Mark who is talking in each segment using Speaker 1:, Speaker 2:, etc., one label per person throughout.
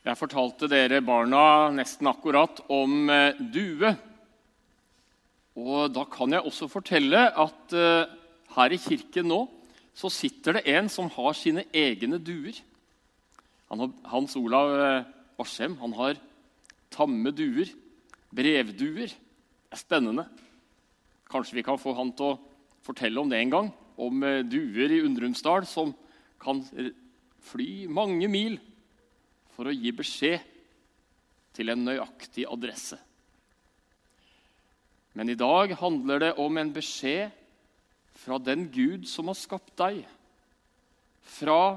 Speaker 1: Jeg fortalte dere barna nesten akkurat om eh, due. Og da kan jeg også fortelle at eh, her i kirken nå så sitter det en som har sine egne duer. Han Hans Olav eh, han har tamme duer, brevduer. Det er spennende. Kanskje vi kan få han til å fortelle om det en gang. Om duer i Undrumsdal som kan fly mange mil for å gi beskjed til en nøyaktig adresse. Men i dag handler det om en beskjed fra den Gud som har skapt deg. Fra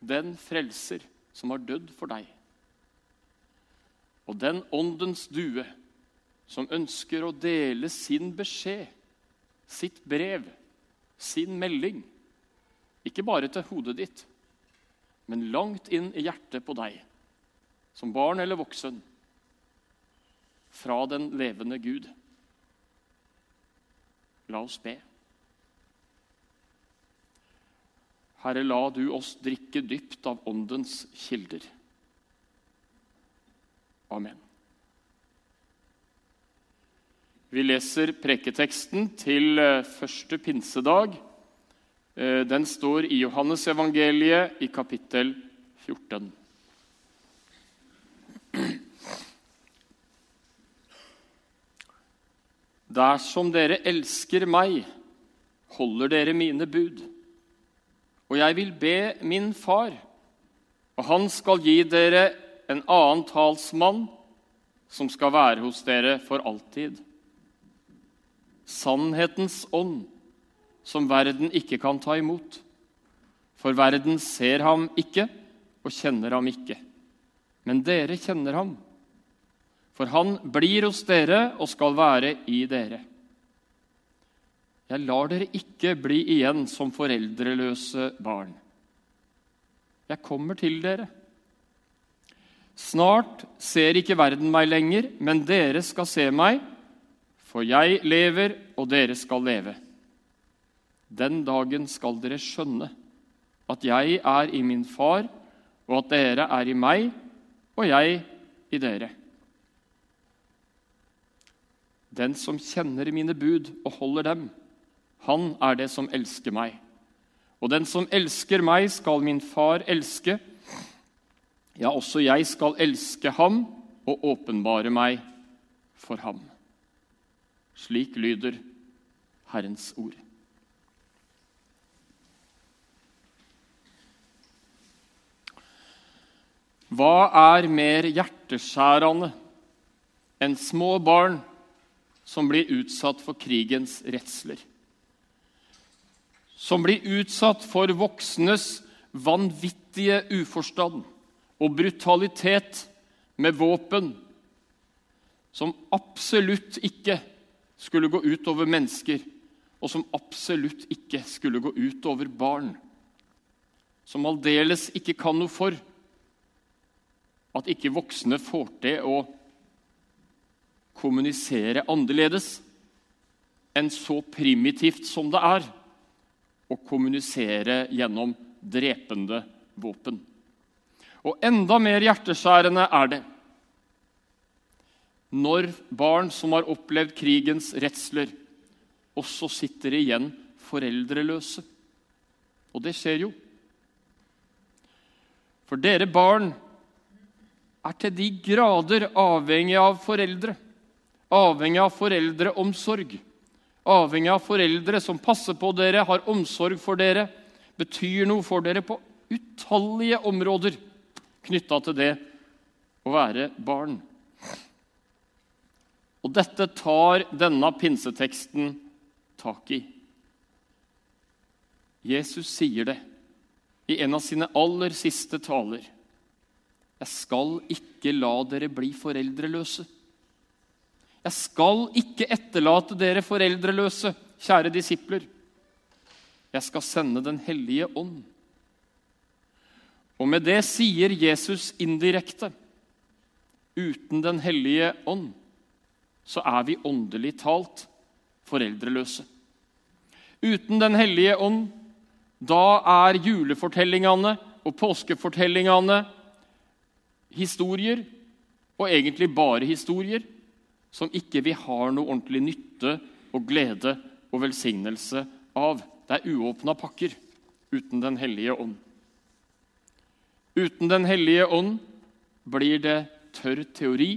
Speaker 1: den frelser som har dødd for deg. Og den åndens due som ønsker å dele sin beskjed, sitt brev, sin melding. Ikke bare til hodet ditt, men langt inn i hjertet på deg, som barn eller voksen, fra den levende Gud. La oss be. Herre, la du oss drikke dypt av Åndens kilder. Amen. Vi leser preketeksten til eh, første pinsedag. Eh, Den står i Johannesevangeliet i kapittel 14. Dersom dere elsker meg, holder dere mine bud. Og jeg vil be min far, og han skal gi dere en annen talsmann som skal være hos dere for alltid. Sannhetens ånd, som verden ikke kan ta imot. For verden ser ham ikke og kjenner ham ikke. Men dere kjenner ham, for han blir hos dere og skal være i dere. Jeg lar dere ikke bli igjen som foreldreløse barn. Jeg kommer til dere. Snart ser ikke verden meg lenger, men dere skal se meg, for jeg lever, og dere skal leve. Den dagen skal dere skjønne at jeg er i min far, og at dere er i meg, og jeg i dere. Den som kjenner mine bud og holder dem, han er det som elsker meg. Og den som elsker meg, skal min far elske. Ja, også jeg skal elske ham og åpenbare meg for ham. Slik lyder Herrens ord. Hva er mer hjerteskjærende enn små barn som blir utsatt for krigens redsler? Som blir utsatt for voksnes vanvittige uforstand og brutalitet med våpen som absolutt ikke skulle gå ut over mennesker, og som absolutt ikke skulle gå ut over barn. Som aldeles ikke kan noe for at ikke voksne får til å kommunisere annerledes enn så primitivt som det er å kommunisere gjennom drepende våpen. Og enda mer hjerteskjærende er det når barn som har opplevd krigens redsler, også sitter igjen foreldreløse. Og det skjer jo. For dere barn er til de grader avhengig av foreldre. Avhengig av foreldreomsorg. Avhengig av foreldre som passer på dere, har omsorg for dere, betyr noe for dere på utallige områder knytta til det å være barn. Og dette tar denne pinseteksten tak i. Jesus sier det i en av sine aller siste taler. Jeg skal ikke la dere bli foreldreløse. Jeg skal ikke etterlate dere foreldreløse, kjære disipler. Jeg skal sende Den hellige ånd. Og med det sier Jesus indirekte uten Den hellige ånd så er vi åndelig talt foreldreløse. Uten Den hellige ånd, da er julefortellingene og påskefortellingene historier, og egentlig bare historier, som ikke vi har noe ordentlig nytte og glede og velsignelse av. Det er uåpna pakker uten Den hellige ånd. Uten Den hellige ånd blir det tørr teori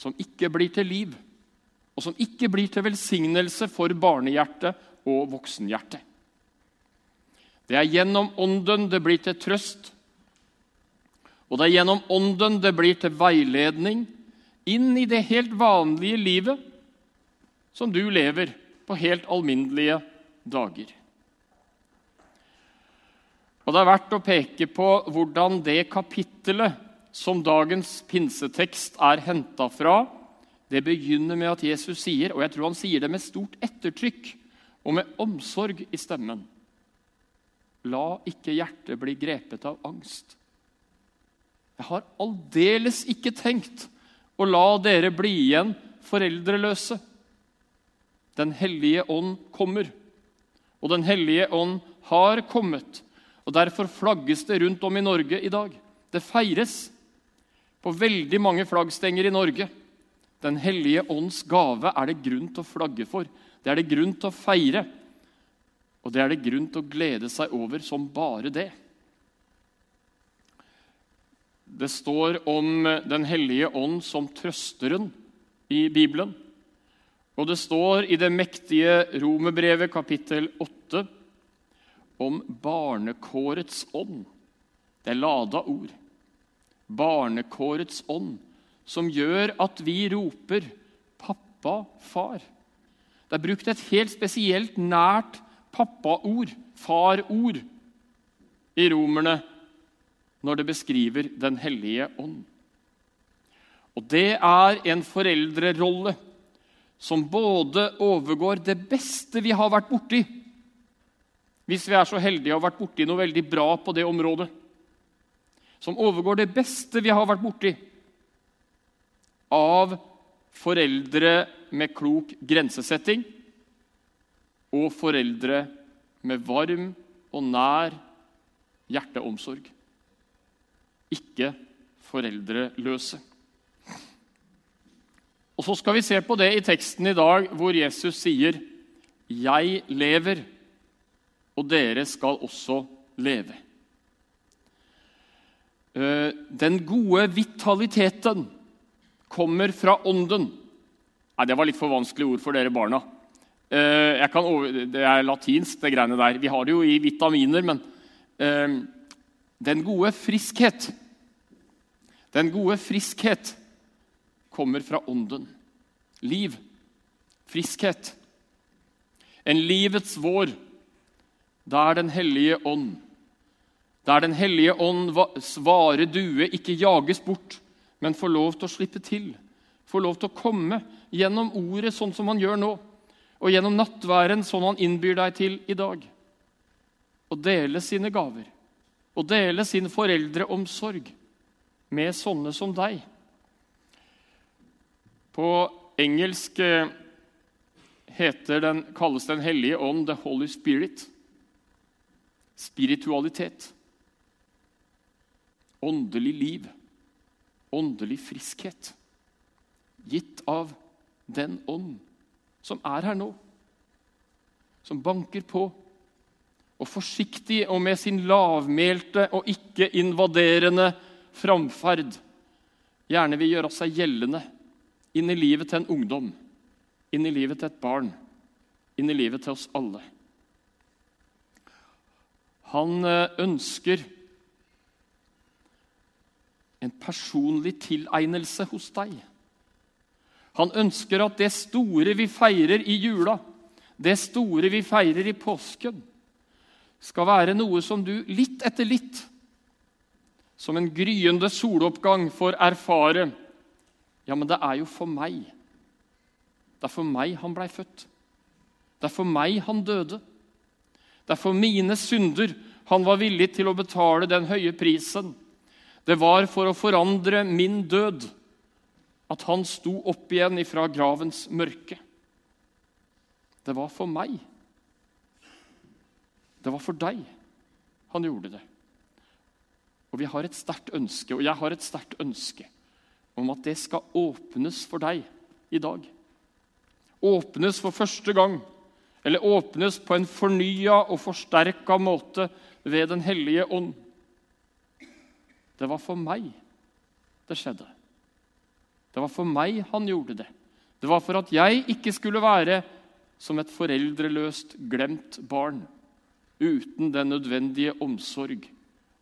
Speaker 1: som ikke blir til liv, og som ikke blir til velsignelse for barnehjertet og voksenhjertet. Det er gjennom Ånden det blir til trøst, og det er gjennom Ånden det blir til veiledning inn i det helt vanlige livet som du lever på helt alminnelige dager. Og Det er verdt å peke på hvordan det kapittelet som dagens pinsetekst er henta fra, det begynner med at Jesus sier, og jeg tror han sier det med stort ettertrykk og med omsorg i stemmen La ikke hjertet bli grepet av angst. Jeg har aldeles ikke tenkt å la dere bli igjen foreldreløse. Den hellige ånd kommer, og Den hellige ånd har kommet. og Derfor flagges det rundt om i Norge i dag. Det feires på veldig mange flaggstenger i Norge. Den hellige ånds gave er det grunn til å flagge for. Det er det grunn til å feire. Og det er det grunn til å glede seg over som bare det. Det står om Den hellige ånd som trøsteren i Bibelen. Og det står i det mektige romerbrevet kapittel 8 om barnekårets ånd. Det er lada ord. Barnekårets ånd, som gjør at vi roper 'pappa, far'. Det er brukt et helt spesielt nært pappaord, farord, i romerne når det beskriver Den hellige ånd. Og Det er en foreldrerolle som både overgår det beste vi har vært borti, hvis vi er så heldige å ha vært borti noe veldig bra på det området, som overgår det beste vi har vært borti av foreldre med klok grensesetting og foreldre med varm og nær hjerteomsorg. Ikke foreldreløse. Og Så skal vi se på det i teksten i dag, hvor Jesus sier, 'Jeg lever, og dere skal også leve'. Eh, den gode vitaliteten kommer fra Ånden. Nei, Det var litt for vanskelige ord for dere barna. Eh, over, det er latinsk, det greiene der. Vi har det jo i vitaminer, men eh, den gode friskhet Den gode friskhet kommer fra ånden. Liv. Friskhet. En livets vår der Den hellige ånd Der Den hellige ånd svare due ikke jages bort, men får lov til å slippe til. Får lov til å komme gjennom ordet sånn som han gjør nå og gjennom nattværen sånn han innbyr deg til i dag. Og dele sine gaver og dele sin foreldreomsorg med sånne som deg. På engelsk eh, den, kalles Den hellige ånd the Holy Spirit. Spiritualitet. Åndelig liv. Åndelig friskhet. Gitt av den ånd som er her nå, som banker på, og forsiktig og med sin lavmælte og ikke-invaderende framferd gjerne vil gjøre seg gjeldende inn i livet til en ungdom, inn i livet til et barn, inn i livet til oss alle. Han eh, ønsker en personlig tilegnelse hos deg. Han ønsker at det store vi feirer i jula, det store vi feirer i påsken, skal være noe som du litt etter litt, som en gryende soloppgang, får erfare. Ja, men det er jo for meg. Det er for meg han blei født. Det er for meg han døde. Det er for mine synder han var villig til å betale den høye prisen. Det var for å forandre min død at han sto opp igjen ifra gravens mørke. Det var for meg. Det var for deg han gjorde det. Og vi har et sterkt ønske, og jeg har et sterkt ønske om at det skal åpnes for deg i dag. Åpnes for første gang, eller åpnes på en fornya og forsterka måte ved Den hellige ånd. Det var for meg det skjedde. Det var for meg han gjorde det. Det var for at jeg ikke skulle være som et foreldreløst, glemt barn uten den nødvendige omsorg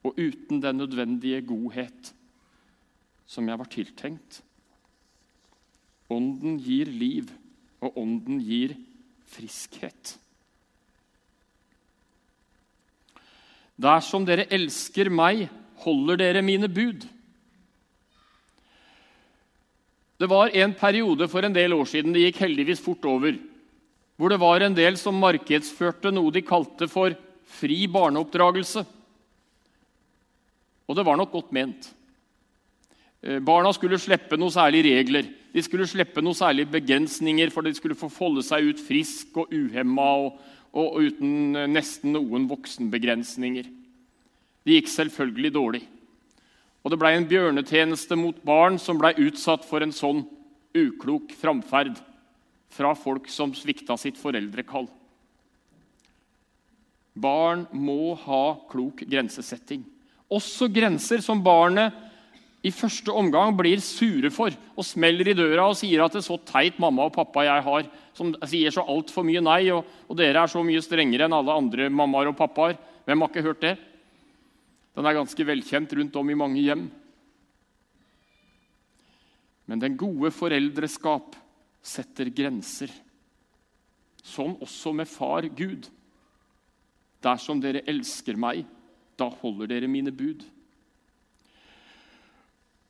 Speaker 1: og uten den nødvendige godhet som jeg var tiltenkt. Ånden gir liv, og ånden gir friskhet. Dersom dere elsker meg, holder dere mine bud. Det var en periode for en del år siden, det gikk heldigvis fort over, hvor det var en del som markedsførte noe de kalte for fri barneoppdragelse. Og det var nok godt ment. Eh, barna skulle slippe noen særlige regler. De skulle slippe noen særlige begrensninger, for de skulle få folde seg ut frisk og uhemma og, og, uten eh, nesten noen voksenbegrensninger. Det gikk selvfølgelig dårlig. Og det blei en bjørnetjeneste mot barn som blei utsatt for en sånn uklok framferd fra folk som svikta sitt foreldrekall. Barn må ha klok grensesetting. Også grenser som barnet i første omgang blir sure for og smeller i døra og sier at det er så teit mamma og pappa jeg har, som sier så altfor mye nei, og, og, dere er så mye strengere enn alle andre mammaer og pappaer. Hvem har ikke hørt det? Den er ganske velkjent rundt om i mange hjem. Men den gode foreldreskap setter grenser. Sånn også med far Gud. Dersom dere elsker meg, da holder dere mine bud.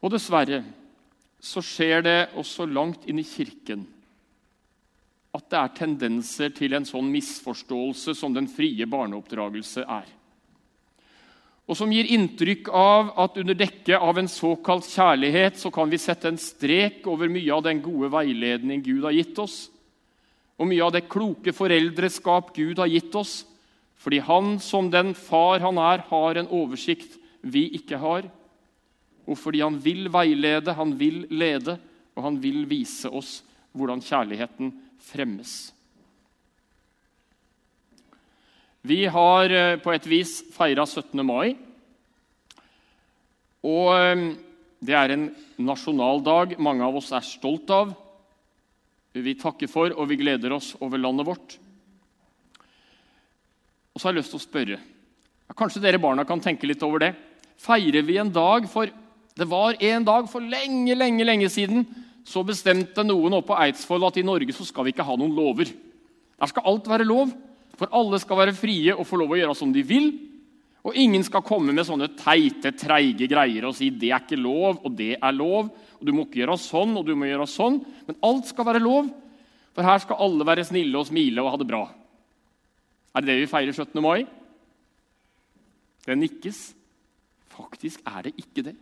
Speaker 1: Og dessverre så skjer det også langt inn i kirken at det er tendenser til en sånn misforståelse som den frie barneoppdragelse er og som gir inntrykk av at under dekke av en såkalt kjærlighet så kan vi sette en strek over mye av den gode veiledning Gud har gitt oss, og mye av det kloke foreldreskap Gud har gitt oss, fordi han som den far han er, har en oversikt vi ikke har, og fordi han vil veilede, han vil lede, og han vil vise oss hvordan kjærligheten fremmes. Vi har eh, på et vis feira 17. mai. Og eh, det er en nasjonaldag mange av oss er stolt av. Vi takker for og vi gleder oss over landet vårt. Og så har jeg lyst til å spørre Kanskje dere barna kan tenke litt over det. Feirer vi en dag for Det var en dag for lenge, lenge, lenge siden så bestemte noen oppe på Eidsvoll at i Norge så skal vi ikke ha noen lover. Der skal alt være lov. For alle skal være frie og få lov å gjøre som de vil. Og ingen skal komme med sånne teite, treige greier og si det er ikke lov, og det er lov. og Du må ikke gjøre sånn, og du må gjøre sånn. Men alt skal være lov, for her skal alle være snille og smile og ha det bra. Er det det vi feirer 17. mai? Det nikkes. Faktisk er det ikke det.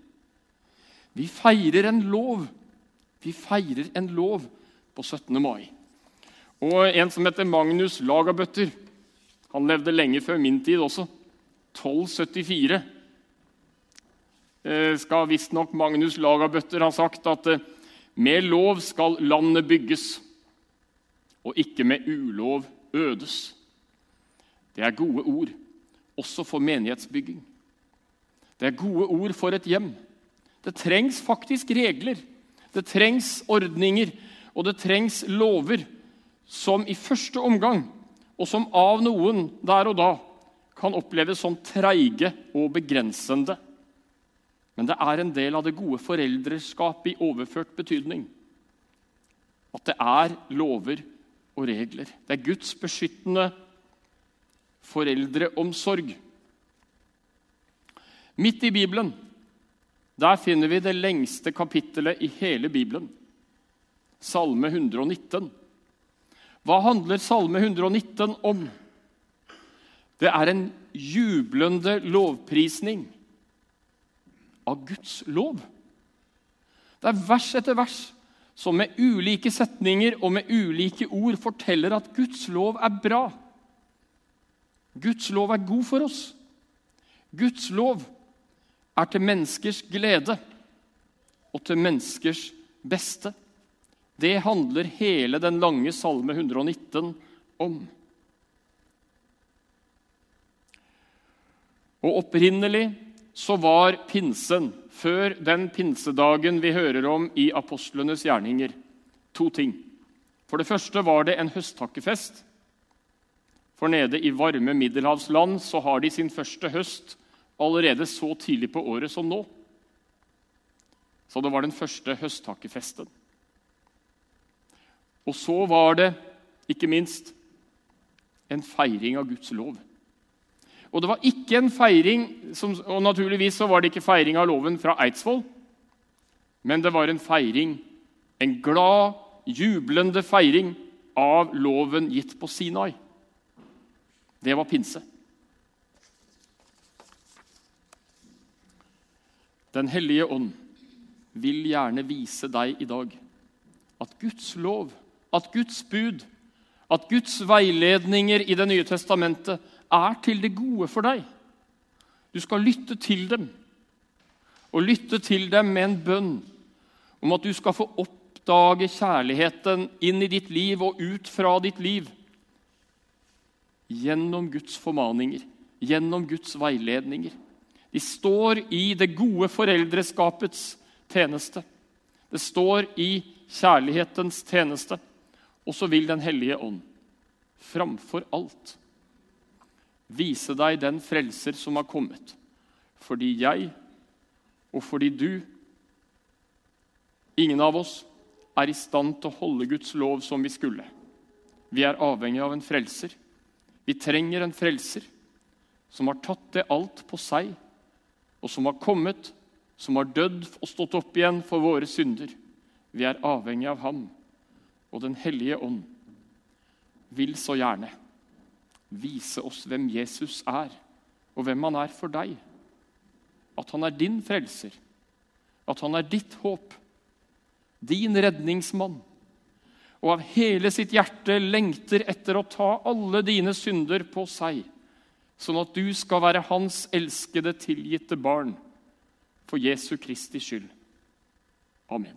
Speaker 1: Vi feirer en lov. Vi feirer en lov på 17. mai. Og en som heter Magnus Lagabøtter han levde lenge før min tid også. 1274 eh, skal visstnok Magnus Lagabøtter ha sagt at eh, med lov skal landet bygges, og ikke med ulov ødes. Det er gode ord, også for menighetsbygging. Det er gode ord for et hjem. Det trengs faktisk regler, det trengs ordninger, og det trengs lover som i første omgang og som av noen der og da kan oppleves som treige og begrensende. Men det er en del av det gode foreldreskapet i overført betydning. At det er lover og regler. Det er Guds beskyttende foreldreomsorg. Midt i Bibelen der finner vi det lengste kapittelet i hele Bibelen, Salme 119. Hva handler Salme 119 om? Det er en jublende lovprisning av Guds lov. Det er vers etter vers som med ulike setninger og med ulike ord forteller at Guds lov er bra. Guds lov er god for oss. Guds lov er til menneskers glede og til menneskers beste. Det handler hele den lange Salme 119 om. Og opprinnelig så var pinsen, før den pinsedagen vi hører om i apostlenes gjerninger, to ting. For det første var det en høsttakkefest. For nede i varme middelhavsland så har de sin første høst allerede så tidlig på året som nå. Så det var den første høsttakkefesten. Og så var det, ikke minst, en feiring av Guds lov. Og det var ikke en feiring, som, og naturligvis så var det ikke feiring av loven fra Eidsvoll, men det var en feiring, en glad, jublende feiring av loven gitt på Sinai. Det var pinse. Den hellige ånd vil gjerne vise deg i dag at Guds lov, at Guds bud, at Guds veiledninger i Det nye testamentet er til det gode for deg. Du skal lytte til dem, og lytte til dem med en bønn om at du skal få oppdage kjærligheten inn i ditt liv og ut fra ditt liv gjennom Guds formaninger, gjennom Guds veiledninger. De står i det gode foreldreskapets tjeneste. Det står i kjærlighetens tjeneste. Og så vil Den hellige ånd framfor alt vise deg den frelser som har kommet. Fordi jeg og fordi du, ingen av oss, er i stand til å holde Guds lov som vi skulle. Vi er avhengig av en frelser. Vi trenger en frelser som har tatt det alt på seg og som har kommet, som har dødd og stått opp igjen for våre synder. Vi er avhengig av ham. Og Den hellige ånd vil så gjerne vise oss hvem Jesus er, og hvem han er for deg. At han er din frelser, at han er ditt håp, din redningsmann. Og av hele sitt hjerte lengter etter å ta alle dine synder på seg sånn at du skal være hans elskede, tilgitte barn for Jesu Kristi skyld. Amen.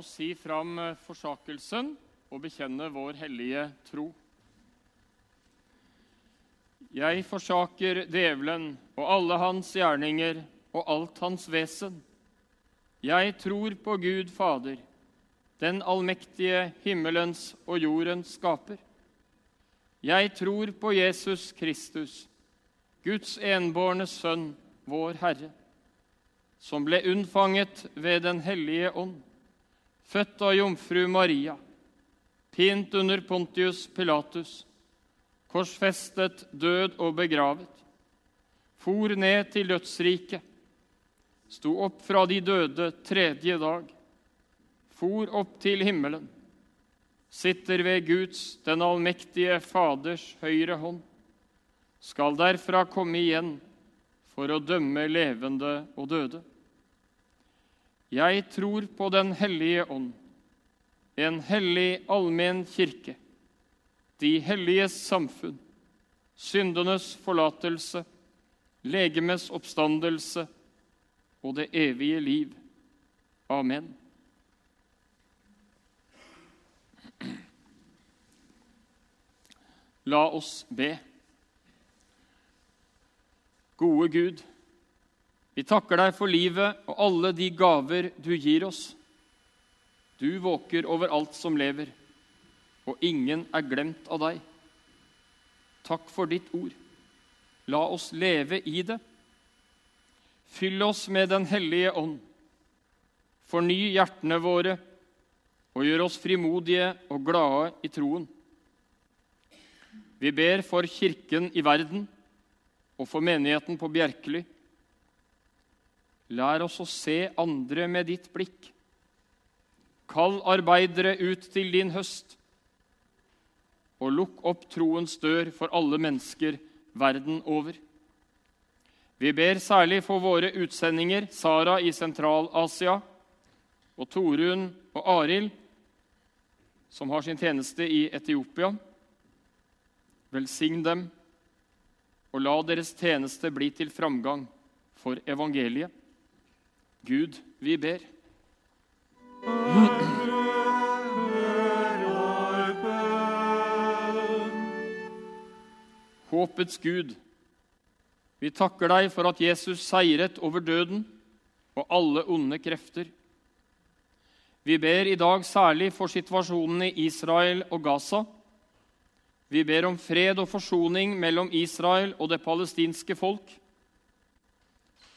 Speaker 1: Oss si fram eh, forsakelsen og bekjenne vår hellige tro. Jeg forsaker djevelen og alle hans gjerninger og alt hans vesen. Jeg tror på Gud Fader, den allmektige himmelens og jordens skaper. Jeg tror på Jesus Kristus, Guds enbårne Sønn, vår Herre, som ble unnfanget ved Den hellige ånd, født av jomfru Maria, pint under Pontius Pilatus, korsfestet, død og begravet, for ned til dødsriket, sto opp fra de døde tredje dag, for opp til himmelen, sitter ved Guds, den allmektige Faders høyre hånd, skal derfra komme igjen for å dømme levende og døde. Jeg tror på Den hellige ånd, en hellig allmenn kirke, de helliges samfunn, syndenes forlatelse, legemes oppstandelse og det evige liv. Amen. La oss be. Gode Gud, vi takker deg for livet og alle de gaver du gir oss. Du våker over alt som lever, og ingen er glemt av deg. Takk for ditt ord. La oss leve i det. Fyll oss med Den hellige ånd. Forny hjertene våre og gjør oss frimodige og glade i troen. Vi ber for Kirken i verden og for menigheten på Bjerkely. Lær oss å se andre med ditt blikk. Kall arbeidere ut til din høst, og lukk opp troens dør for alle mennesker verden over. Vi ber særlig for våre utsendinger, Sara i Sentral-Asia og Torunn og Arild, som har sin tjeneste i Etiopia. Velsign dem, og la deres tjeneste bli til framgang for evangeliet. Gud, vi ber. Håpets Gud, vi takker deg for at Jesus seiret over døden og alle onde krefter. Vi ber i dag særlig for situasjonen i Israel og Gaza. Vi ber om fred og forsoning mellom Israel og det palestinske folk.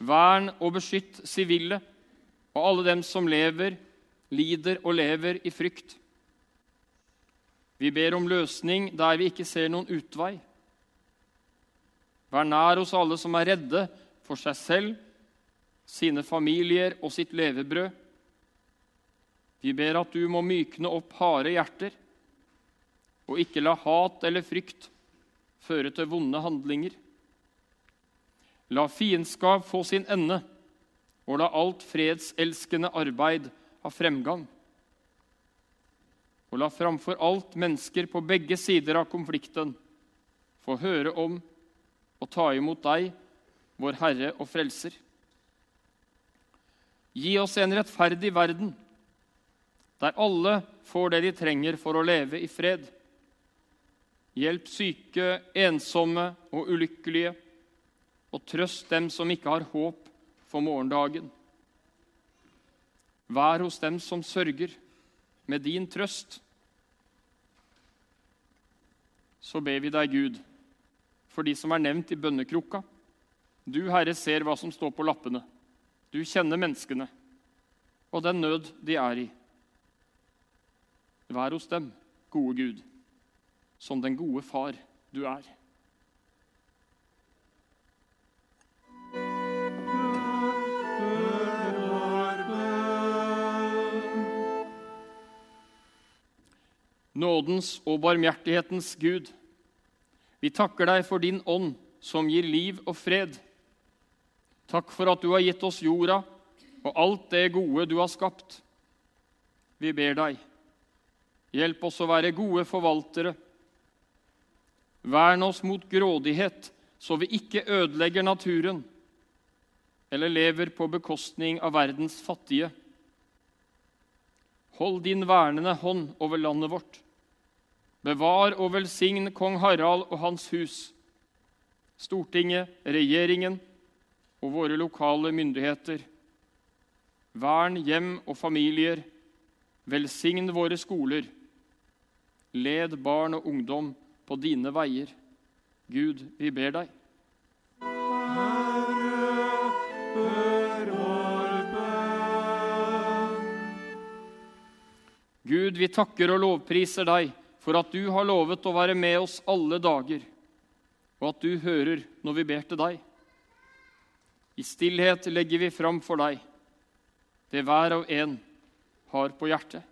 Speaker 1: Vern og beskytt sivile og alle dem som lever, lider og lever i frykt. Vi ber om løsning der vi ikke ser noen utvei. Vær nær hos alle som er redde for seg selv, sine familier og sitt levebrød. Vi ber at du må mykne opp harde hjerter, og ikke la hat eller frykt føre til vonde handlinger. La fiendskap få sin ende, og la alt fredselskende arbeid ha fremgang. Og la framfor alt mennesker på begge sider av konflikten få høre om og ta imot deg, vår Herre og Frelser. Gi oss en rettferdig verden, der alle får det de trenger for å leve i fred. Hjelp syke, ensomme og ulykkelige, og trøst dem som ikke har håp for morgendagen. Vær hos dem som sørger, med din trøst. Så ber vi deg, Gud, for de som er nevnt i bønnekrukka. Du, Herre, ser hva som står på lappene. Du kjenner menneskene og den nød de er i. Vær hos dem, gode Gud, som den gode far du er. Nådens og barmhjertighetens Gud, vi takker deg for din ånd, som gir liv og fred. Takk for at du har gitt oss jorda og alt det gode du har skapt. Vi ber deg, hjelp oss å være gode forvaltere. Vern oss mot grådighet, så vi ikke ødelegger naturen eller lever på bekostning av verdens fattige. Hold din vernende hånd over landet vårt. Bevar og velsign kong Harald og hans hus, Stortinget, regjeringen og våre lokale myndigheter. Vern hjem og familier, Velsign våre skoler. Led barn og ungdom på dine veier. Gud, vi ber deg. Gud, vi takker og lovpriser deg for at du har lovet å være med oss alle dager, og at du hører når vi ber til deg. I stillhet legger vi fram for deg det hver og en har på hjertet.